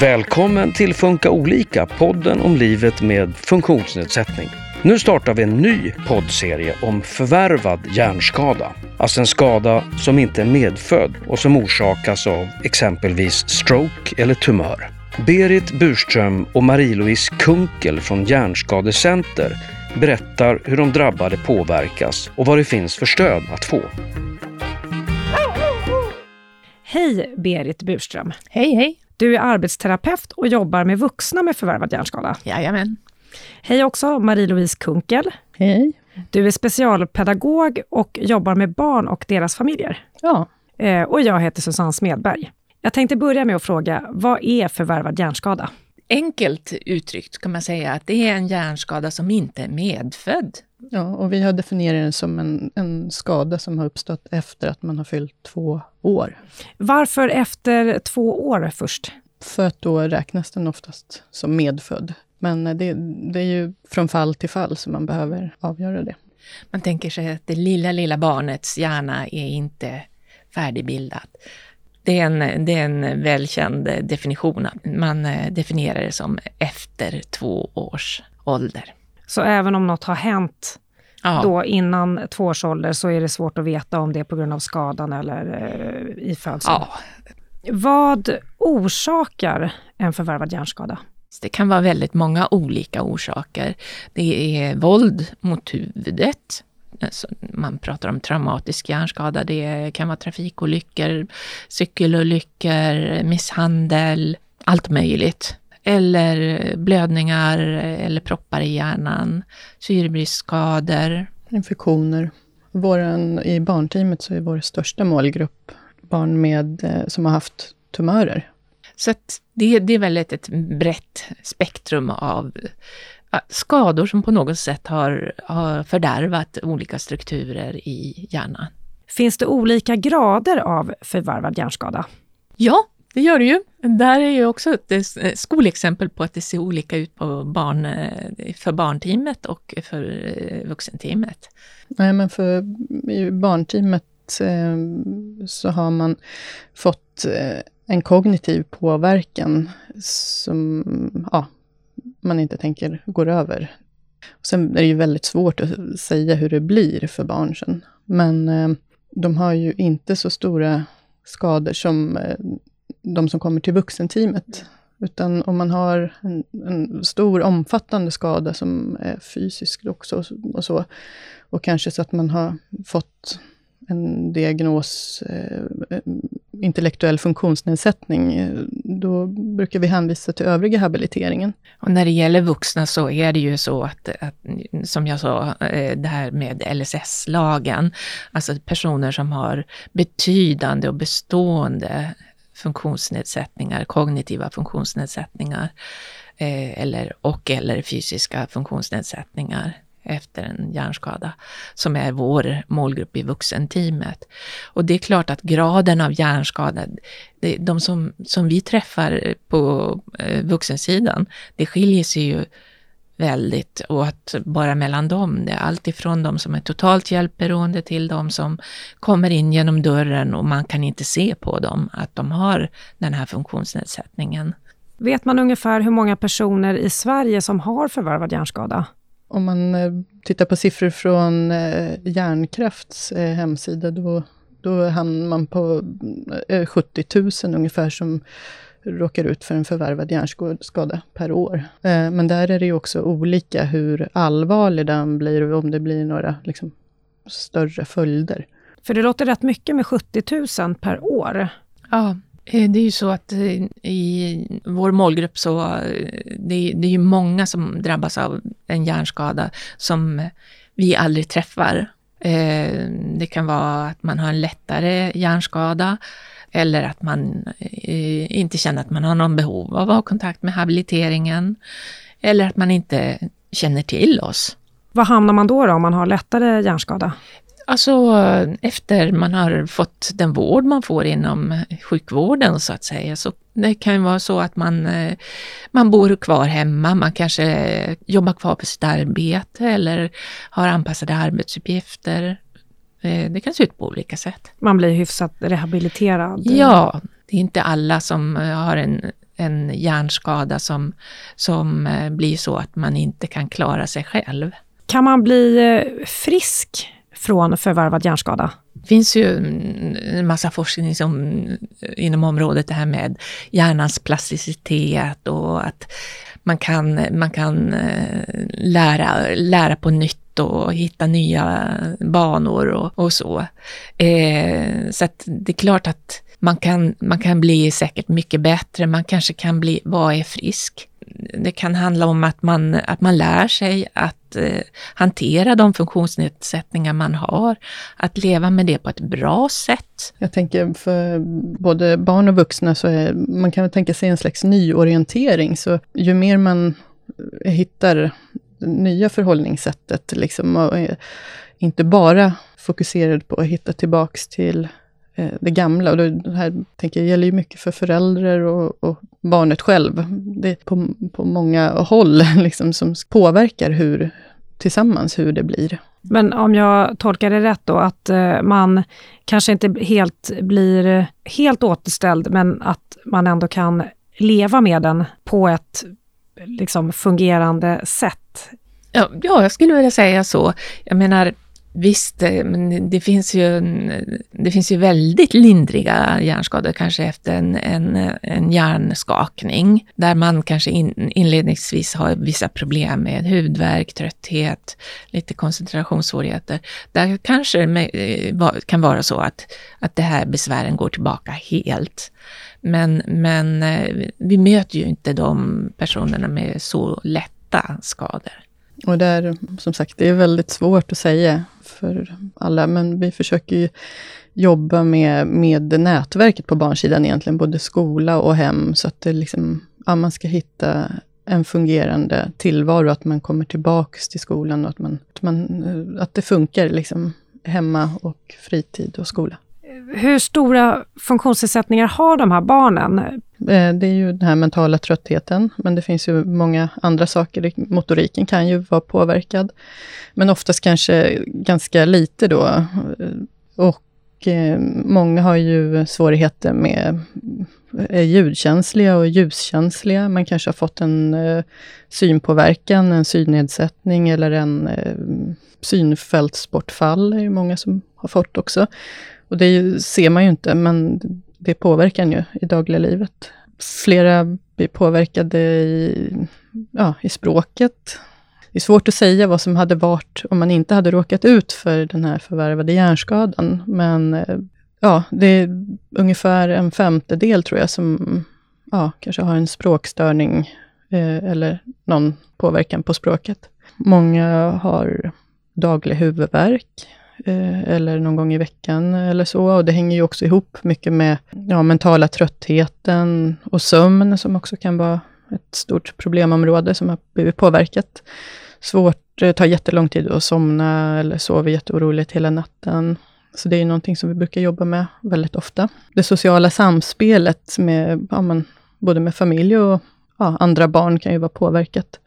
Välkommen till Funka olika, podden om livet med funktionsnedsättning. Nu startar vi en ny poddserie om förvärvad hjärnskada. Alltså en skada som inte är medfödd och som orsakas av exempelvis stroke eller tumör. Berit Burström och Marie-Louise Kunkel från Hjärnskadecenter berättar hur de drabbade påverkas och vad det finns för stöd att få. Hej Berit Burström. Hej, hej. Du är arbetsterapeut och jobbar med vuxna med förvärvad hjärnskada. Jajamän. Hej också Marie-Louise Kunkel. Hej. Du är specialpedagog och jobbar med barn och deras familjer. Ja. Eh, och jag heter Susanne Smedberg. Jag tänkte börja med att fråga, vad är förvärvad hjärnskada? Enkelt uttryckt kan man säga att det är en hjärnskada som inte är medfödd. ja, och vi har definierat den som en, en skada som har uppstått efter att man har fyllt två år. Varför efter två år först? För att då räknas den oftast som medfödd. Men det, det är ju från fall till fall som man behöver avgöra det. Man tänker sig att det lilla, lilla barnets hjärna är inte färdigbildad. Det är en, det är en välkänd definition. Man eh, definierar det som efter två års ålder. Så även om något har hänt Ja, då innan två års ålder så är det svårt att veta om det är på grund av skadan eller eh, i födseln. ja, Vad orsakar en förvärvad hjärnskada? det kan vara väldigt många olika orsaker. Det är våld mot huvudet. Man pratar om traumatisk hjärnskada. Det kan vara trafikolyckor, cykelolyckor, misshandel, allt möjligt. Eller blödningar eller proppar i hjärnan, syrebristskador. Infektioner. Våran, I barnteamet så är vår största målgrupp barn med, eh, som har haft tumörer. Så det, det är väldigt ett brett spektrum av skador som på något sätt har, har fördärvat olika strukturer i hjärnan. Finns det olika grader av förvärvad hjärnskada? Ja, det gör det ju. Där är ju också ett skolexempel på att det ser olika ut på barn, eh, för barnteamet och för eh, vuxenteamet. Nej, men för barnteamet eh, så har man fått en kognitiv påverkan som ja, man inte tänker går över. Sen är det ju väldigt svårt att säga hur det blir för barn sen. Men eh, de har ju inte så stora skador som eh, de som kommer till vuxenteamet. Utan om man har en, en stor omfattande skada som är fysisk också och, så- och kanske så att man har fått en diagnos, eh, intellektuell funktionsnedsättning, eh, då brukar vi hänvisa till övriga habiliteringen. Och när det gäller vuxna så är det ju så att, att som jag sa, eh, det här med LSS-lagen, alltså personer som har betydande och bestående funktionsnedsättningar, kognitiva funktionsnedsättningar, eh, eller, och eller fysiska funktionsnedsättningar efter en hjärnskada, som är vår målgrupp i vuxenteamet. Och det är klart att graden av hjärnskada, det, de som, som vi träffar på eh, vuxensidan, det skiljer sig ju väldigt åt bara mellan dem. Det är allt ifrån de som är totalt hjälpberoende till de som kommer in genom dörren och man kan inte se på dem att de har den här funktionsnedsättningen. Vet man ungefär hur många personer i Sverige som har förvärvad hjärnskada? Om man eh, tittar på siffror från eh, Hjärnkrafts eh, hemsida, då, då hamnar man på eh, 70 000 ungefär som råkar ut för en förvärvad hjärnskada per år. Men där är det ju också olika hur allvarlig den blir och om det blir några liksom, större följder. För det låter rätt mycket med 70 000 per år. Ja, Eh, det är ju så att eh, i vår målgrupp så eh, det det, det ju många som drabbas av en hjärnskada som vi aldrig träffar. Det kan vara att man har en lättare hjärnskada eller att man inte känner att man har någon behov av att ha kontakt med habiliteringen eller att man inte känner till oss. Var hamnar man då, då om man har lättare hjärnskada? Alltså efter man har fått den vård man får inom sjukvården så att säga, så det kan ju vara så att man, eh, man bor kvar hemma, man kanske jobbar kvar på sitt arbete eller har anpassade arbetsuppgifter. Eh, Det kan se ut på olika sätt. Man blir hyfsat rehabiliterad. Ja, det är inte alla som eh, har en, en hjärnskada som, som blir så att man inte kan klara sig själv. Kan man bli frisk från förvärvad hjärnskada? Det finns ju en massa forskning som, eh, inom området det här med hjärnans plasticitet och att man kan, man kan eh, lära, lära på nytt och hitta nya banor och, och så. Eh, så att det är klart att man kan, man kan bli säkert mycket bättre, man kanske kan bli, vara är frisk? Det kan handla om att man, att man lär sig att eh, hantera de funktionsnedsättningar man har, att leva med det på ett bra sätt. Jag tänker för både barn och vuxna så är, man kan tänka sig en slags nyorientering, så ju mer man hittar det nya förhållningssättet, liksom, och inte bara fokuserad på att hitta tillbaks till det gamla. Och det här tänker jag gäller ju mycket för föräldrar och, och barnet själv. Det är på, på många håll liksom, som påverkar hur, tillsammans hur det blir. Men om jag tolkar det rätt då, att eh, man kanske inte helt blir helt återställd, men att man ändå kan leva med den på ett liksom, fungerande sätt? Ja, ja, jag skulle vilja säga så. Jag menar, Visst, eh, men det finns ju, det finns ju väldigt lindriga hjärnskador, kanske efter en, en, en hjärnskakning, där man kanske in, inledningsvis har vissa problem med huvudvärk, trötthet, lite koncentrationssvårigheter. Där kanske det eh, kan vara så att, att det här besvären går tillbaka helt. Men, men eh, vi möter ju inte de personerna med så lätta skador. Och där, som sagt, det är väldigt svårt att säga för alla, men vi försöker ju jobba med, med nätverket på barnsidan egentligen, både skola och hem, så att det liksom, ja, man ska hitta en fungerande tillvaro, att man kommer tillbaks till skolan och att, man, att, man, eh, att det funkar liksom hemma och fritid och skola. Hur stora funktionsnedsättningar har de här barnen? Eh, det är ju den här mentala tröttheten, men det finns ju många andra saker. Motoriken kan ju vara påverkad, men oftast kanske ganska lite då. Och eh, många har ju svårigheter med är ljudkänsliga och ljuskänsliga. Man kanske har fått en eh, synpåverkan, en synnedsättning eller en synfältsbortfall, är det många som har fått också. Och det ser man ju inte, men det påverkar en ju i dagliga livet. Flera blir påverkade i, ja, i språket. Det är svårt att säga vad som hade varit om man inte hade råkat ut för den här förvärvade hjärnskadan. Men eh, ja, det är ungefär en femtedel tror jag som ja, kanske har en språkstörning eh, eller någon påverkan på språket. Många har daglig huvudvärk Eh, eller någon gång i veckan eller så. Och det hänger ju också ihop mycket med ja, mentala tröttheten och sömn, som också kan vara ett stort problemområde som har blivit påverkat. Svårt, det tar jättelång tid att somna eller sover jätteoroligt hela natten. Så det är någonting som vi brukar jobba med väldigt ofta. Det sociala samspelet med, ja, men, både med familj och ja, andra barn kan ju vara påverkat.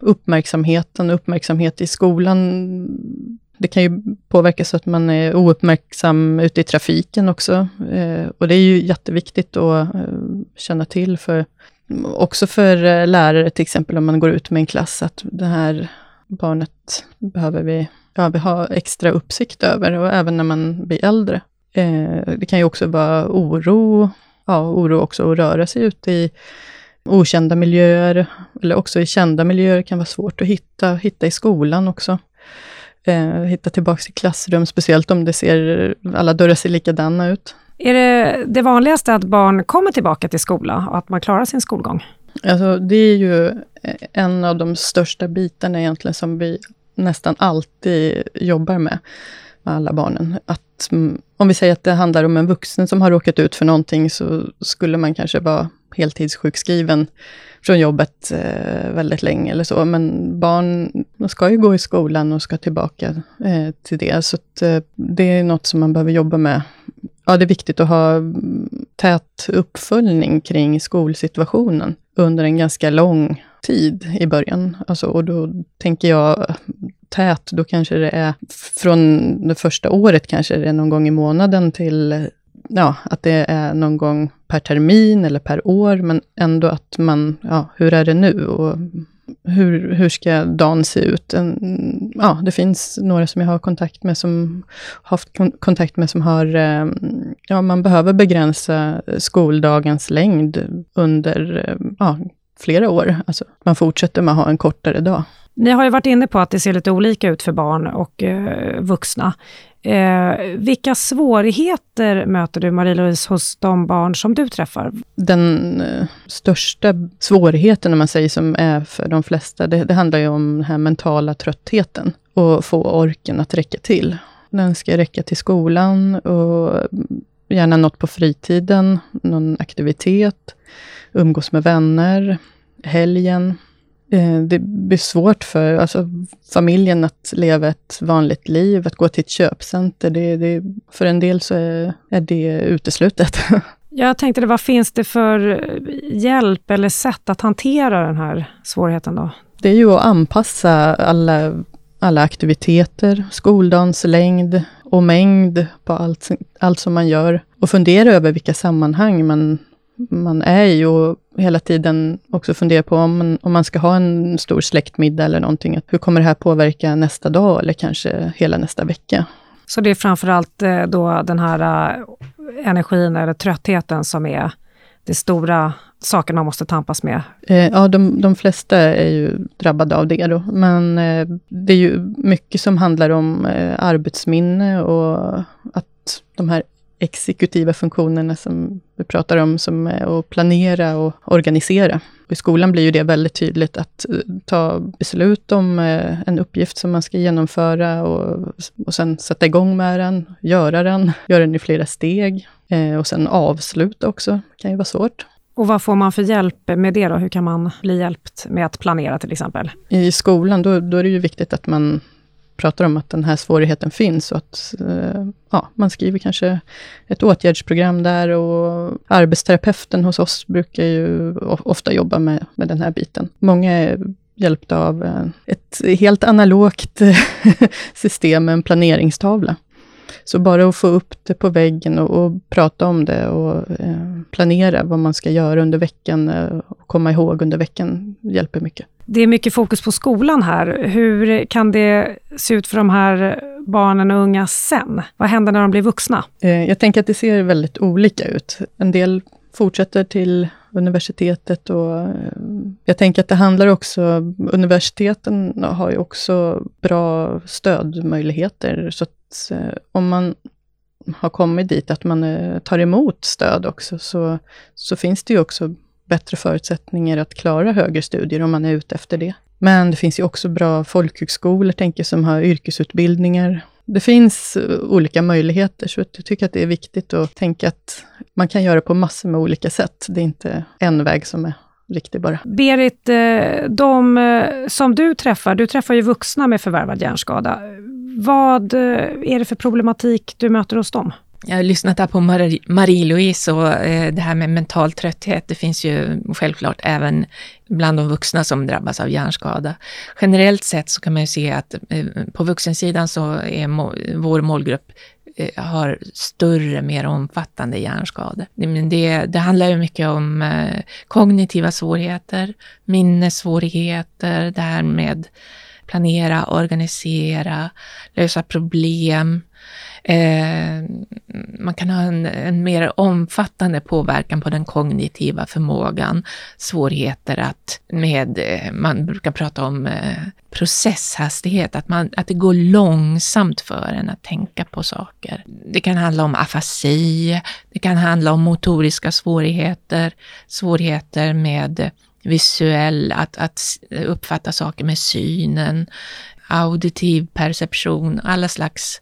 Uppmärksamheten, uppmärksamhet i skolan det kan ju påverka så att man är ouppmärksam ute i trafiken också. Eh, och det är ju jätteviktigt att eh, känna till, för, också för eh, lärare till exempel, om man går ut med en klass, att det här barnet behöver vi, ja, vi ha extra uppsikt över, och även när man blir äldre. Eh, det kan ju också vara oro, ja, oro också att röra sig ute i okända miljöer, eller också i kända miljöer, kan vara svårt att hitta, hitta i skolan också eh, hitta tillbaka i klassrum, speciellt om det ser, alla dörrar ser likadana ut. Är det det vanligaste att barn kommer tillbaka till skola och att man klarar sin skolgång? Alltså, det är ju en av de största bitarna egentligen som vi nästan alltid jobbar med, med alla barnen. Att, mm, om vi säger att det handlar om en vuxen som har råkat ut för någonting, så skulle man kanske vara heltidssjukskriven från jobbet eh, väldigt länge eller så. Men barn de ska ju gå i skolan och ska tillbaka eh, till det. Så att, eh, det är något som man behöver jobba med. Ja, det är viktigt att ha mm, tät uppföljning kring skolsituationen under en ganska lång tid i början. Alltså, och då tänker jag eh, tät, då kanske det är från det första året kanske det är någon gång i månaden till eh, ja, att det är någon gång per termin eller per år, men ändå att man, ja, hur är det nu? Och hur, hur ska dagen se ut? En, ja, det finns några som jag har kontakt med som haft kontakt med som har, ehm, ja, man behöver begränsa skoldagens längd under ehm, ja, flera år. Alltså, man fortsätter med att ha en kortare dag. Ni har ju varit inne på att det ser lite olika ut för barn och eh, vuxna. Eh, vilka svårigheter möter du, Marie-Louise, hos de barn som du träffar? Den eh, största svårigheten, om man säger, som är för de flesta, det, det handlar ju om den här mentala tröttheten och få orken att räcka till. Den ska räcka till skolan och mm, gärna något på fritiden, någon aktivitet, umgås med vänner, helgen. Eh, det blir svårt för alltså, familjen att leva ett vanligt liv, att gå till ett köpcenter. Det, det, för en del så är, är det uteslutet. Jag tänkte, vad finns det för hjälp eller sätt att hantera den här svårigheten då? Det är ju att anpassa alla, alla aktiviteter, skoldagens längd och mängd på allt, allt som man gör. Och fundera över vilka sammanhang man man är i och hela tiden också funderar på om man, om man ska ha en stor släktmiddag eller någonting. Hur kommer det här påverka nästa dag eller kanske hela nästa vecka? Så det är framförallt eh, då den här eh, energin eller tröttheten som är det stora saken man måste tampas med? Eh, ja, de, de flesta är ju drabbade av det då. Men det är ju mycket som handlar om arbetsminne och att de här exekutiva funktionerna som vi pratar om, som är att planera och organisera. I skolan blir ju det väldigt tydligt att eh, ta beslut om eh, en uppgift som man ska genomföra och, och sen sätta igång med den, göra den, göra den i flera steg eh, och sen avsluta också, det kan ju vara svårt. Och vad får man för hjälp med det då? Hur kan man bli hjälpt med att planera till exempel? I skolan, då, då är det ju viktigt att man pratar om att den här svårigheten finns och att eh, ja, man skriver kanske ett åtgärdsprogram där och arbetsterapeuten hos oss brukar ju ofta jobba med, med den här biten. Många är hjälpta av eh, ett helt analogt system med en planeringstavla. Så bara att få upp det på väggen och, och prata om det och eh, planera vad man ska göra under veckan eh, och komma ihåg under veckan hjälper mycket. Det är mycket fokus på skolan här. Hur kan det se ut för de här barnen och unga sen? Vad händer när de blir vuxna? Eh, jag tänker att det ser väldigt olika ut. En del fortsätter till universitetet och eh, jag tänker att det handlar också, universiteten har ju också bra stödmöjligheter, så att eh, om man har kommit dit att man tar emot stöd också, så, så finns det ju också bättre förutsättningar att klara högre studier om man är ute efter det. Men det finns ju också bra folkhögskolor, tänker jag, som har yrkesutbildningar. Det finns eh, olika möjligheter, så jag tycker att det är viktigt att tänka att man kan göra på massor med olika sätt. Det är inte en väg som är riktig bara. Berit, eh, de eh, som du träffar, du träffar ju vuxna med förvärvad hjärnskada. Vad är det för problematik du möter hos dem? Jag har lyssnat här på Marie-Louise och eh, det här med mental trötthet, det finns ju självklart även bland de vuxna som drabbas av hjärnskada. Generellt sett så kan man ju se att eh, på vuxensidan så är vår målgrupp eh, har större, mer omfattande hjärnskador. Det, det, handlar ju mycket om kognitiva svårigheter, minnessvårigheter, det här med planera, organisera, lösa problem, Eh, man kan ha en, en, mer omfattande påverkan på den kognitiva förmågan, svårigheter att med, eh, man brukar prata om eh, processhastighet, att, man, att det går långsamt för en att tänka på saker. Det kan handla om afasi, det kan handla om motoriska svårigheter, svårigheter med visuell, att, att uppfatta saker med synen, auditiv perception, alla slags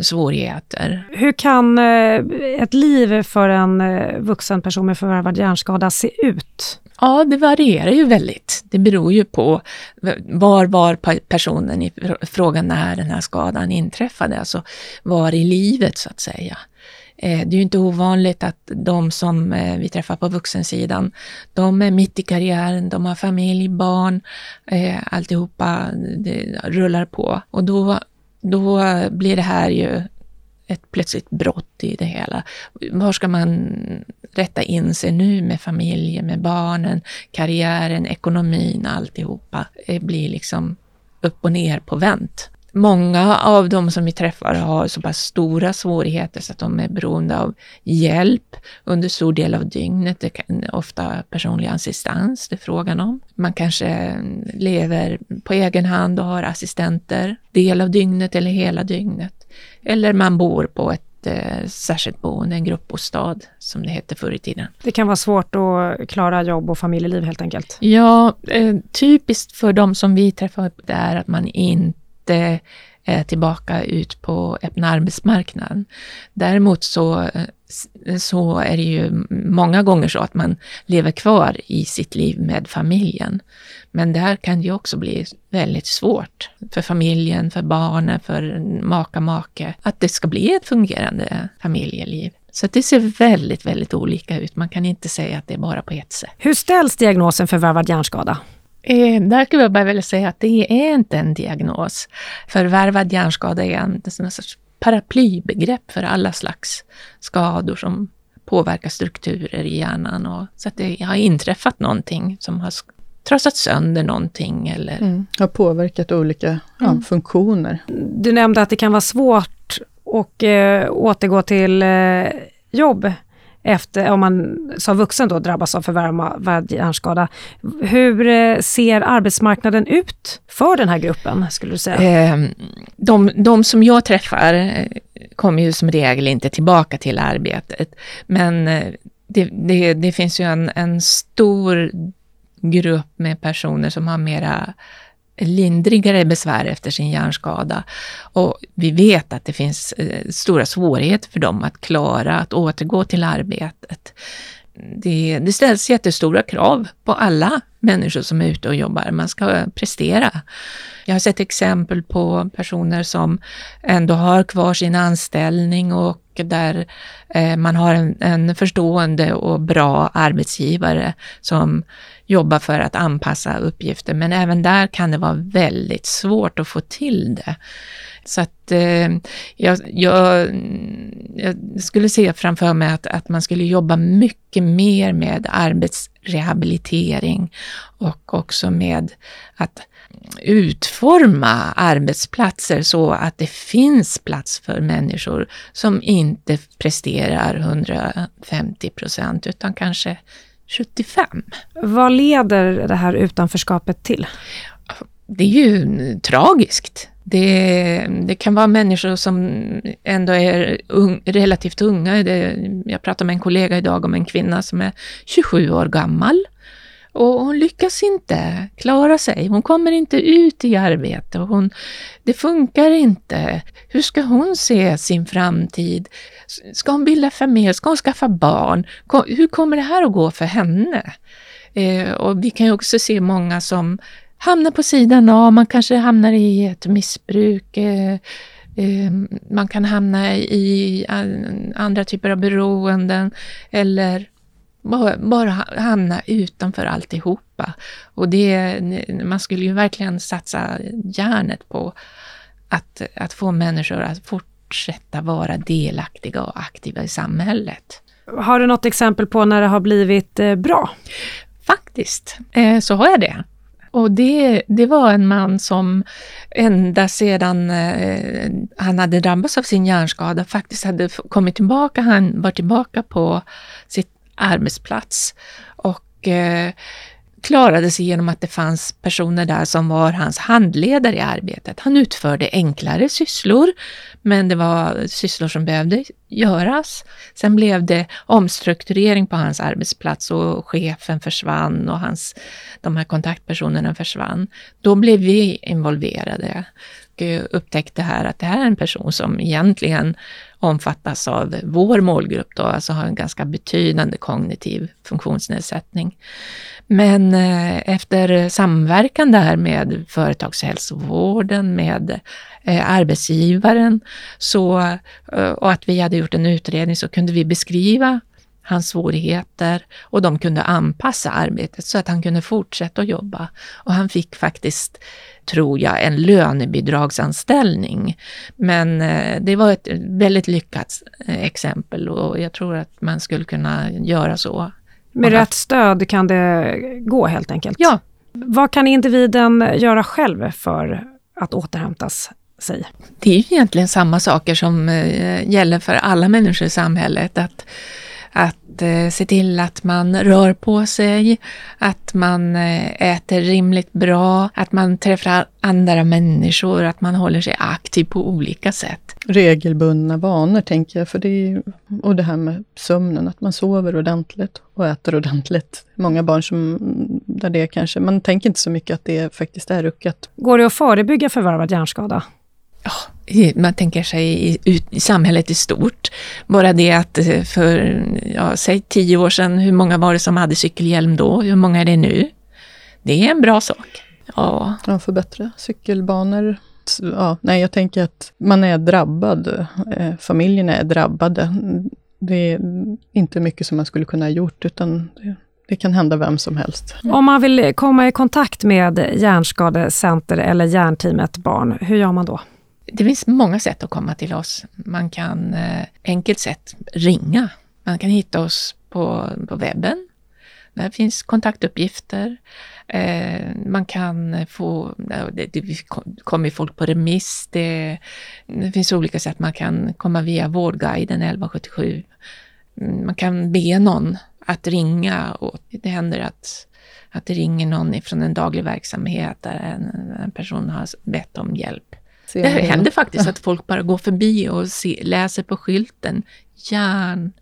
svårigheter. Hur kan eh, ett liv för en eh, vuxen person med förvärvad hjärnskada se ut? Ja, det varierar ju väldigt. Det beror ju på var var personen i frågan när den här skadan inträffade, alltså var i livet så att säga. Eh, det är ju inte ovanligt att de som vi träffar på vuxensidan, de är mitt i karriären, de har familj, barn, alltihopa det rullar på. Och då då blir det här ju ett plötsligt brott i det hela. Var ska man rätta in sig nu med familjen, med barnen, karriären, ekonomin, alltihopa. Det blir liksom upp och ner på vänt. Många av de som vi träffar har så pass stora svårigheter så att de är beroende av hjälp under stor del av dygnet. Det kan ofta personlig assistans det är frågan om. Man kanske lever på egen hand och har assistenter del av dygnet eller hela dygnet. Eller man bor på ett eh, särskilt boende, en gruppbostad som det hette förr i tiden. Det kan vara svårt att klara jobb och familjeliv helt enkelt? Ja, eh, typiskt för de som vi träffar är att man inte inte är tillbaka ut på öppna arbetsmarknaden. Däremot så, eh, så är det ju många gånger så att man lever kvar i sitt liv med familjen. Men där kan det ju också bli väldigt svårt för familjen, för barnen, för maka, make, att det ska bli ett fungerande familjeliv. Så det ser väldigt, väldigt olika ut. Man kan inte säga att det är bara på ett sätt. Hur ställs diagnosen förvärvad hjärnskada? Eh, där skulle jag bara vilja säga att det är inte en diagnos. Förvärvad hjärnskada är en, en sorts paraplybegrepp för alla slags skador som påverkar strukturer i hjärnan. Och, så att det har inträffat någonting som har trasat sönder någonting eller... Mm, har påverkat olika ja, mm. funktioner. Du nämnde att det kan vara svårt att äh, återgå till äh, jobb efter, om man som vuxen då drabbas av förvärvad hjärnskada. Hur eh, ser arbetsmarknaden ut för den här gruppen, skulle du säga? Eh, de, de som jag träffar eh, kommer ju som regel inte tillbaka till arbetet, men eh, det, det, det finns ju en, en stor grupp med personer som har mera lindrigare besvär efter sin hjärnskada. Och vi vet att det finns eh, stora svårigheter för dem att klara att återgå till arbetet. Det, det ställs jättestora krav på alla människor som är ute och jobbar. Man ska prestera. Jag har sett exempel på personer som ändå har kvar sin anställning och där eh, man har en, en förstående och bra arbetsgivare som jobba för att anpassa uppgifter. Men även där kan det vara väldigt svårt att få till det. Så att eh, jag, jag, jag, skulle se framför mig att, att man skulle jobba mycket mer med arbetsrehabilitering och också med att utforma arbetsplatser så att det finns plats för människor som inte presterar 150 procent utan kanske 75. Vad leder det här utanförskapet till? Det är ju tragiskt. Det, det, kan vara människor som ändå är un, relativt unga. Det, jag pratade med en kollega idag om en kvinna som är 27 år gammal. Och hon lyckas inte klara sig. Hon kommer inte ut i arbete. Hon, det funkar inte. Hur ska hon se sin framtid? Ska hon bilda familj? Ska hon skaffa barn? Hur kommer det här att gå för henne? Eh, och vi kan ju också se många som hamnar på sidan av. Man kanske hamnar i ett missbruk. Eh, eh, man kan hamna i andra typer av beroenden eller bara, bara hamna utanför alltihopa. Och det, man skulle ju verkligen satsa hjärnet på att, att få människor att fortsätta vara delaktiga och aktiva i samhället. Har du något exempel på när det har blivit eh, bra? Faktiskt, eh, så har jag det. Och det, det var en man som ända sedan eh, han hade drabbats av sin hjärnskada faktiskt hade kommit tillbaka. Han var tillbaka på sitt arbetsplats och eh, klarade sig genom att det fanns personer där som var hans handledare i arbetet. Han utförde enklare sysslor, men det var sysslor som behövde göras. Sen blev det omstrukturering på hans arbetsplats och chefen försvann och hans, de här kontaktpersonerna försvann. Då blev vi involverade och eh, upptäckte här att det här är en person som egentligen omfattas av vår målgrupp, då, alltså har en ganska betydande kognitiv funktionsnedsättning. Men eh, efter samverkan där med företagshälsovården, med eh, arbetsgivaren, så, och att vi hade gjort en utredning, så kunde vi beskriva hans svårigheter och de kunde anpassa arbetet så att han kunde fortsätta att jobba. Och han fick faktiskt, tror jag, en lönebidragsanställning. Men eh, det var ett väldigt lyckat eh, exempel och jag tror att man skulle kunna göra så. Med rätt stöd kan det gå helt enkelt? Ja. Vad kan individen göra själv för att återhämtas sig? Det är ju egentligen samma saker som eh, gäller för alla människor i samhället. Att att eh, se till att man rör på sig, att man eh, äter rimligt bra, att man träffar andra människor, att man håller sig aktiv på olika sätt. Regelbundna vanor tänker jag, för det är, och det här med sömnen, att man sover ordentligt och äter ordentligt. Många barn som, där det kanske, man tänker inte så mycket att det faktiskt är ruckat. Går det att förebygga förvärvad hjärnskada? Ja, man tänker sig i, i, samhället i stort. Bara det att eh, för, ja, säg tio år sedan, hur många var det som hade cykelhjälm då? Hur många är det nu? Det är en bra sak. Ja, ja förbättra cykelbanor. Ja, nej, jag tänker att man är drabbad. Eh, familjerna är drabbade. Det är inte mycket som man skulle kunna ha gjort, utan det, det kan hända vem som helst. Om man vill komma i kontakt med Hjärnskadecenter eller Hjärnteamet Barn, hur gör man då? Det finns många sätt att komma till oss. Man kan eh, enkelt sätt ringa. Man kan hitta oss på, på webben. Där finns kontaktuppgifter. Eh, man kan få, det, kommer folk på remiss. Det, det, finns olika sätt. Man kan komma via Vårdguiden 1177. Mm, man kan be någon att ringa och det händer att, att det ringer någon från en daglig verksamhet där en, en person har bett om hjälp. Det händer faktiskt att folk bara går förbi och se, läser på skylten järn.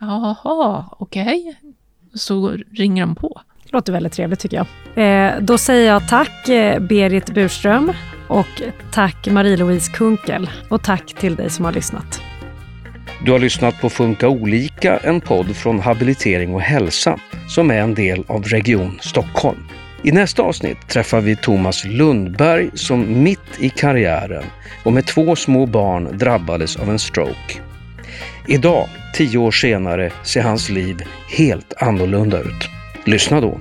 Jaha, okej. Okay. Så ringer de på. Låter väldigt trevligt tycker jag. Eh, då säger jag tack eh, Berit Burström och tack Marie-Louise Kunkel och tack till dig som har lyssnat. Du har lyssnat på Funka olika, en podd från Habilitering och hälsa som är en del av Region Stockholm. I nästa avsnitt träffar vi Thomas Lundberg som mitt i karriären och med två små barn drabbades av en stroke. Idag, tio år senare, ser hans liv helt annorlunda ut. Lyssna då.